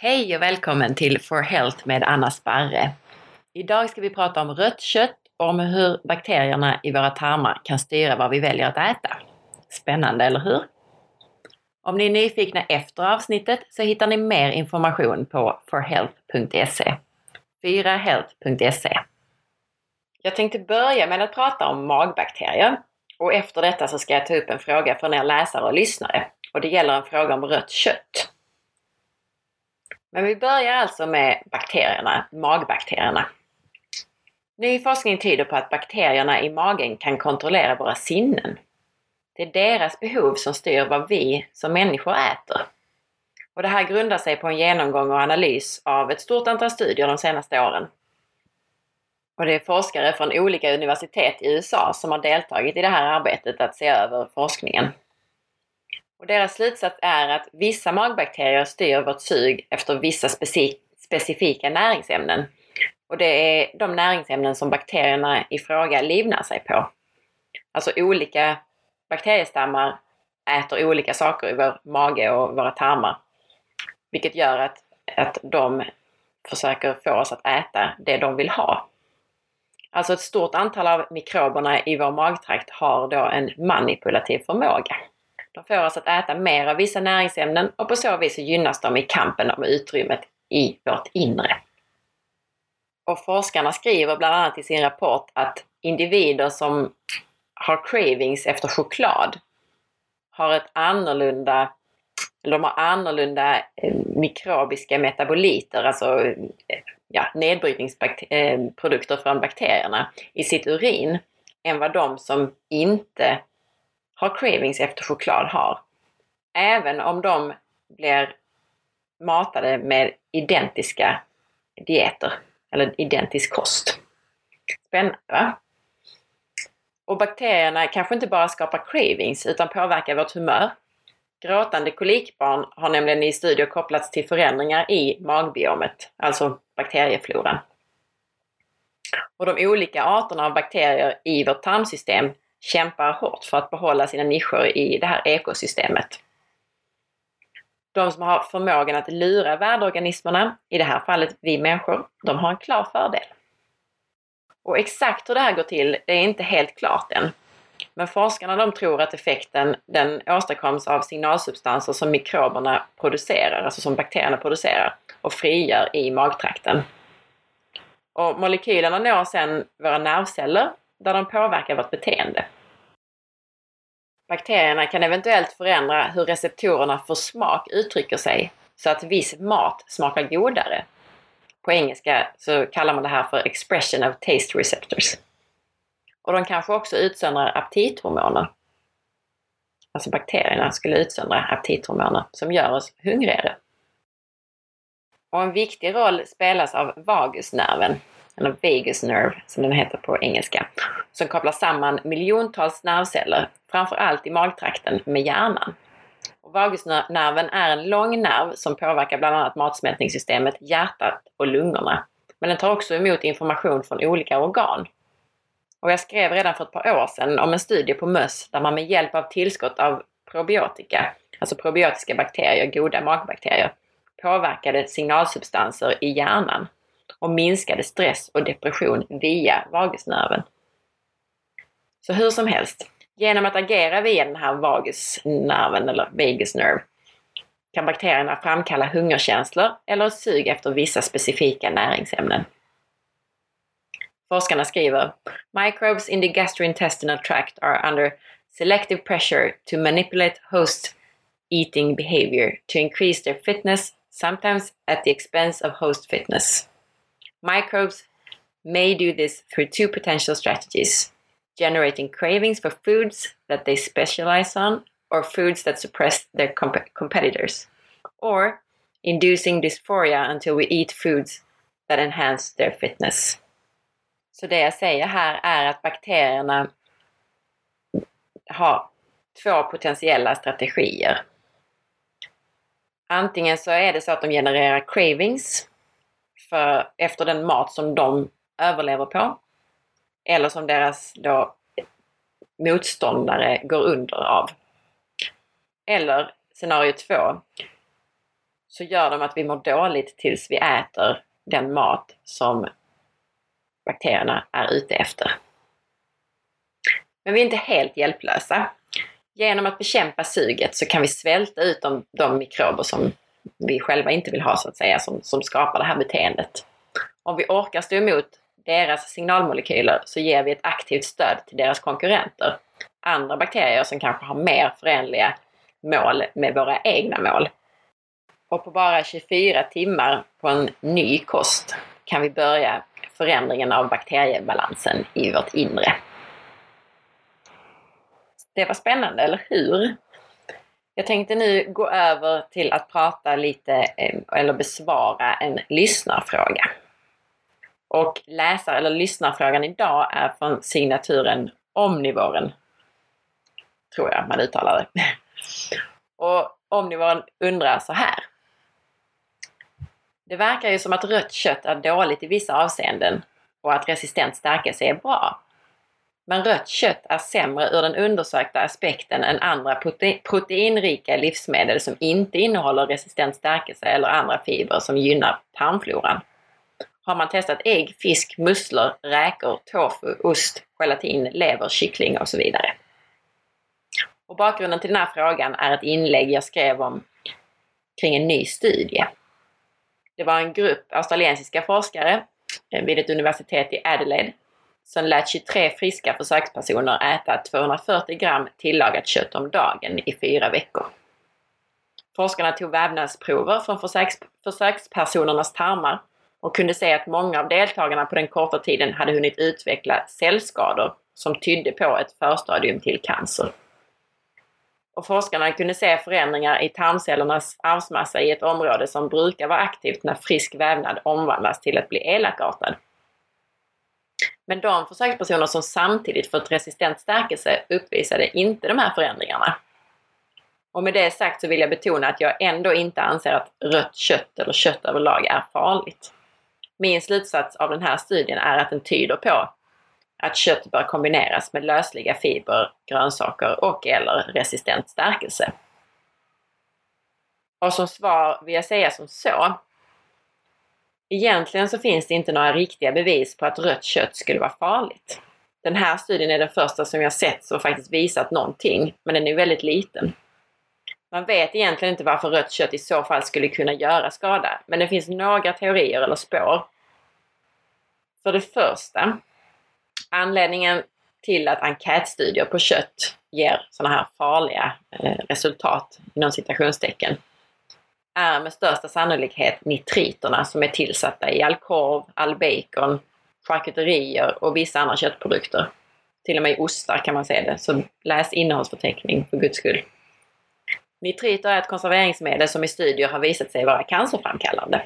Hej och välkommen till For Health med Anna Sparre. Idag ska vi prata om rött kött och om hur bakterierna i våra tarmar kan styra vad vi väljer att äta. Spännande, eller hur? Om ni är nyfikna efter avsnittet så hittar ni mer information på forhealth.se. 4health.se. Jag tänkte börja med att prata om magbakterier och efter detta så ska jag ta upp en fråga från er läsare och lyssnare och det gäller en fråga om rött kött. Men vi börjar alltså med bakterierna, magbakterierna. Ny forskning tyder på att bakterierna i magen kan kontrollera våra sinnen. Det är deras behov som styr vad vi som människor äter. Och det här grundar sig på en genomgång och analys av ett stort antal studier de senaste åren. Och det är forskare från olika universitet i USA som har deltagit i det här arbetet att se över forskningen. Och deras slutsats är att vissa magbakterier styr vårt sug efter vissa specifika näringsämnen. Och det är de näringsämnen som bakterierna i fråga livnär sig på. Alltså olika bakteriestammar äter olika saker i vår mage och våra tarmar. Vilket gör att, att de försöker få oss att äta det de vill ha. Alltså ett stort antal av mikroberna i vår magtrakt har då en manipulativ förmåga. De får oss att äta mer av vissa näringsämnen och på så vis gynnas de i kampen om utrymmet i vårt inre. Och forskarna skriver bland annat i sin rapport att individer som har cravings efter choklad har ett annorlunda eller de har annorlunda eh, mikrobiska metaboliter, alltså eh, ja, nedbrytningsprodukter eh, från bakterierna i sitt urin än vad de som inte har cravings efter choklad har. Även om de blir matade med identiska dieter eller identisk kost. Spännande va? Och bakterierna kanske inte bara skapar cravings utan påverkar vårt humör. Gråtande kolikbarn har nämligen i studier kopplats till förändringar i magbiomet, alltså bakteriefloran. Och de olika arterna av bakterier i vårt tarmsystem kämpar hårt för att behålla sina nischer i det här ekosystemet. De som har förmågan att lura värdorganismerna, i det här fallet vi människor, de har en klar fördel. Och exakt hur det här går till, det är inte helt klart än. Men forskarna de tror att effekten den åstadkoms av signalsubstanser som mikroberna producerar, alltså som bakterierna producerar och frigör i magtrakten. Och molekylerna når sedan våra nervceller där de påverkar vårt beteende. Bakterierna kan eventuellt förändra hur receptorerna för smak uttrycker sig så att viss mat smakar godare. På engelska så kallar man det här för expression of taste receptors. Och de kanske också utsöndrar aptithormoner. Alltså bakterierna skulle utsöndra aptithormoner som gör oss hungrigare. Och en viktig roll spelas av vagusnerven eller vagus nerve som den heter på engelska, som kopplar samman miljontals nervceller, framförallt i magtrakten, med hjärnan. Och vagusnerven är en lång nerv som påverkar bland annat matsmältningssystemet, hjärtat och lungorna. Men den tar också emot information från olika organ. Och jag skrev redan för ett par år sedan om en studie på möss där man med hjälp av tillskott av probiotika, alltså probiotiska bakterier, goda magbakterier, påverkade signalsubstanser i hjärnan och minskade stress och depression via vagusnerven. Så hur som helst, genom att agera via den här vagusnerven eller vagus nerve kan bakterierna framkalla hungerkänslor eller sug efter vissa specifika näringsämnen. Forskarna skriver Microbes in the gastrointestinal tract are under selective pressure to manipulate host eating behavior to increase their fitness, sometimes at the expense of host fitness. Microbes may do this through two potential strategies generating cravings for foods that they specialize on or foods that suppress their comp- competitors, or inducing dysphoria until we eat foods that enhance their fitness. Så det jag säger här är att bakterierna har två potentiella strategier. Antingen så är det så att de genererar cravings för, efter den mat som de överlever på. Eller som deras då motståndare går under av. Eller scenario två. så gör de att vi mår dåligt tills vi äter den mat som bakterierna är ute efter. Men vi är inte helt hjälplösa. Genom att bekämpa suget så kan vi svälta ut de, de mikrober som vi själva inte vill ha så att säga, som, som skapar det här beteendet. Om vi orkar stå emot deras signalmolekyler så ger vi ett aktivt stöd till deras konkurrenter. Andra bakterier som kanske har mer förenliga mål med våra egna mål. Och på bara 24 timmar på en ny kost kan vi börja förändringen av bakteriebalansen i vårt inre. Det var spännande, eller hur? Jag tänkte nu gå över till att prata lite, eh, eller besvara en lyssnarfråga. Och läsar eller lyssnarfrågan idag är från signaturen Omnivoren. Tror jag man uttalar det. Och Omnivoren undrar så här. Det verkar ju som att rött kött är dåligt i vissa avseenden och att resistent stärkelse är bra. Men rött kött är sämre ur den undersökta aspekten än andra prote proteinrika livsmedel som inte innehåller resistent stärkelse eller andra fibrer som gynnar tarmfloran. Har man testat ägg, fisk, musslor, räkor, tofu, ost, gelatin, lever, kyckling och så vidare. Och bakgrunden till den här frågan är ett inlägg jag skrev om kring en ny studie. Det var en grupp australiensiska forskare eh, vid ett universitet i Adelaide som lät 23 friska försökspersoner äta 240 gram tillagat kött om dagen i fyra veckor. Forskarna tog vävnadsprover från försöks försökspersonernas tarmar och kunde se att många av deltagarna på den korta tiden hade hunnit utveckla cellskador som tydde på ett förstadium till cancer. Och forskarna kunde se förändringar i tarmcellernas arvsmassa i ett område som brukar vara aktivt när frisk vävnad omvandlas till att bli elakartad. Men de försökspersoner som samtidigt fått resistent stärkelse uppvisade inte de här förändringarna. Och med det sagt så vill jag betona att jag ändå inte anser att rött kött eller kött överlag är farligt. Min slutsats av den här studien är att den tyder på att kött bör kombineras med lösliga fiber, grönsaker och eller resistent stärkelse. Och som svar vill jag säga som så. Egentligen så finns det inte några riktiga bevis på att rött kött skulle vara farligt. Den här studien är den första som jag sett som faktiskt visat någonting, men den är väldigt liten. Man vet egentligen inte varför rött kött i så fall skulle kunna göra skada, men det finns några teorier eller spår. För det första, anledningen till att enkätstudier på kött ger sådana här farliga eh, resultat inom citationstecken är med största sannolikhet nitriterna som är tillsatta i all korv, all bacon, charkuterier och vissa andra köttprodukter. Till och med i ostar kan man se det, så läs innehållsförteckning för guds skull. Nitriter är ett konserveringsmedel som i studier har visat sig vara cancerframkallande.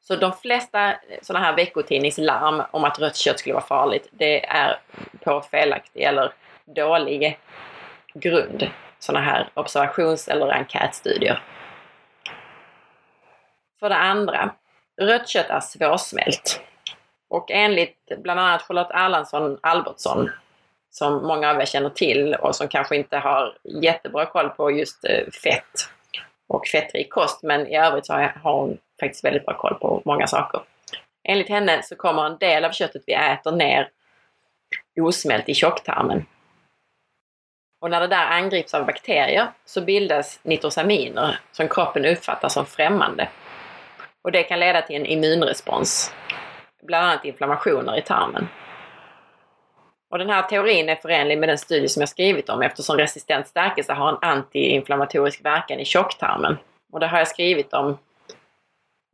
Så de flesta sådana här veckotidningslarm om att rött kött skulle vara farligt, det är på felaktig eller dålig grund. Sådana här observations eller enkätstudier. För det andra, rött kött är svårsmält. Och enligt bland annat Charlotte Erlandsson Albertsson, som många av er känner till och som kanske inte har jättebra koll på just eh, fett och fettrik kost, men i övrigt så har hon faktiskt väldigt bra koll på många saker. Enligt henne så kommer en del av köttet vi äter ner osmält i tjocktarmen. Och när det där angrips av bakterier så bildas nitrosaminer som kroppen uppfattar som främmande. Och det kan leda till en immunrespons, bland annat inflammationer i tarmen. Och den här teorin är förenlig med den studie som jag skrivit om eftersom resistent stärkelse har en antiinflammatorisk verkan i tjocktarmen. Och det har jag skrivit om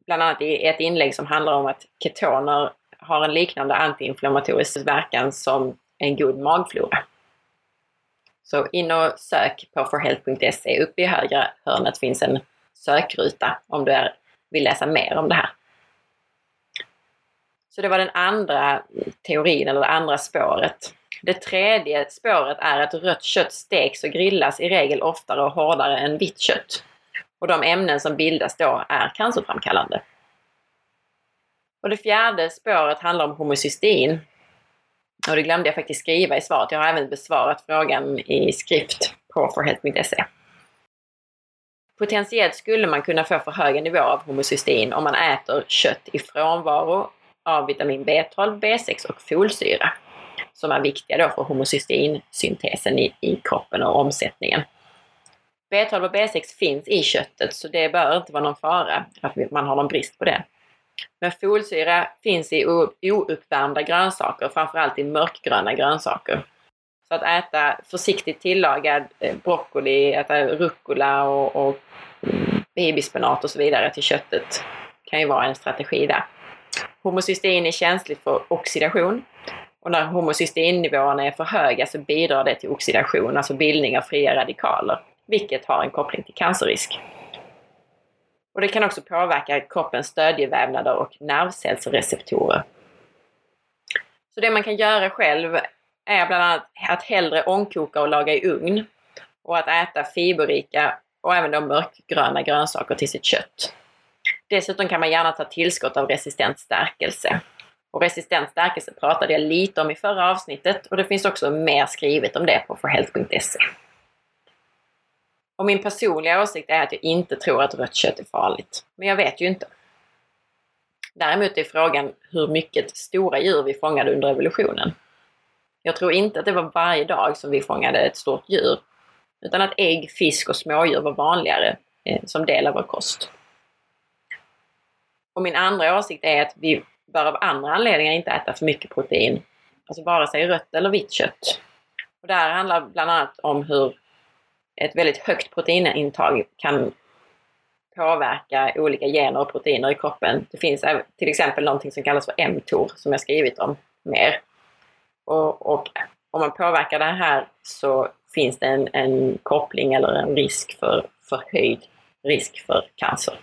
bland annat i ett inlägg som handlar om att ketoner har en liknande antiinflammatorisk verkan som en god magflora. Så in och sök på forhealth.se. Uppe i högra hörnet finns en sökruta om du är vill läsa mer om det här. Så det var den andra teorin, eller det andra spåret. Det tredje spåret är att rött kött steks och grillas i regel oftare och hårdare än vitt kött. Och de ämnen som bildas då är cancerframkallande. Och det fjärde spåret handlar om homocystein. Och det glömde jag faktiskt skriva i svaret. Jag har även besvarat frågan i skrift på forhealth.se. Potentiellt skulle man kunna få för höga nivåer av homocystein om man äter kött i frånvaro av vitamin B12, B6 och folsyra som är viktiga då för homocysteinsyntesen i, i kroppen och omsättningen. B12 och B6 finns i köttet så det bör inte vara någon fara att man har någon brist på det. Men folsyra finns i ouppvärmda grönsaker, framförallt i mörkgröna grönsaker. Så att äta försiktigt tillagad eh, broccoli, äta rucola och, och babyspenat och så vidare till köttet kan ju vara en strategi där. Homocystein är känsligt för oxidation och när homocysteinnivåerna är för höga så bidrar det till oxidation, alltså bildning av fria radikaler, vilket har en koppling till cancerrisk. Och det kan också påverka kroppens stödjevävnader och nervcellsreceptorer. Så det man kan göra själv är bland annat att hellre ångkoka och laga i ugn och att äta fiberrika och även då mörkgröna grönsaker till sitt kött. Dessutom kan man gärna ta tillskott av resistent stärkelse. Och resistent stärkelse pratade jag lite om i förra avsnittet och det finns också mer skrivet om det på forhealth.se. Och min personliga åsikt är att jag inte tror att rött kött är farligt. Men jag vet ju inte. Däremot är frågan hur mycket stora djur vi fångade under evolutionen. Jag tror inte att det var varje dag som vi fångade ett stort djur. Utan att ägg, fisk och smådjur var vanligare eh, som del av vår kost. Och min andra åsikt är att vi bör av andra anledningar inte äta för mycket protein. Alltså vare sig rött eller vitt kött. Och det här handlar bland annat om hur ett väldigt högt proteinintag kan påverka olika gener och proteiner i kroppen. Det finns till exempel någonting som kallas för mTOR som jag skrivit om mer. Och, och om man påverkar det här så finns det en, en koppling eller en risk för förhöjd risk för cancer.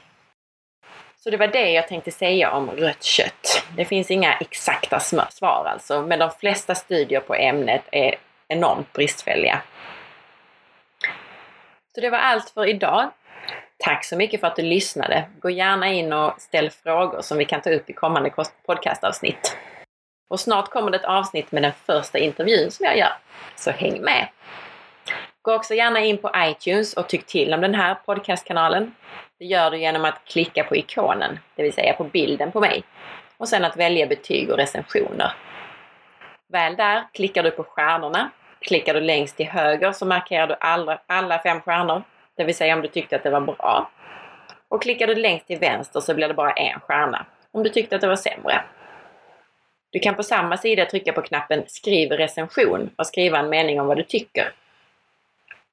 Så det var det jag tänkte säga om rött kött. Det finns inga exakta svar alltså, men de flesta studier på ämnet är enormt bristfälliga. Så det var allt för idag. Tack så mycket för att du lyssnade. Gå gärna in och ställ frågor som vi kan ta upp i kommande podcastavsnitt. Och snart kommer det ett avsnitt med den första intervjun som jag gör. Så häng med! Gå också gärna in på iTunes och tyck till om den här podcastkanalen. Det gör du genom att klicka på ikonen, det vill säga på bilden på mig. Och sen att välja betyg och recensioner. Väl där klickar du på stjärnorna. Klickar du längst till höger så markerar du alla, alla fem stjärnor. Det vill säga om du tyckte att det var bra. Och klickar du längst till vänster så blir det bara en stjärna. Om du tyckte att det var sämre. Du kan på samma sida trycka på knappen Skriv recension och skriva en mening om vad du tycker.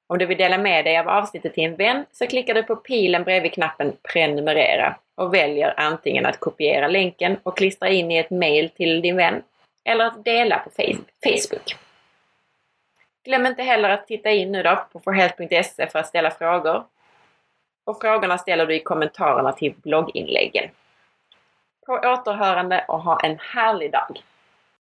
Om du vill dela med dig av avsnittet till en vän så klickar du på pilen bredvid knappen Prenumerera och väljer antingen att kopiera länken och klistra in i ett mail till din vän eller att dela på Facebook. Glöm inte heller att titta in nu då på forhealth.se för att ställa frågor. Och frågorna ställer du i kommentarerna till blogginläggen. På återhörande och ha en härlig dag!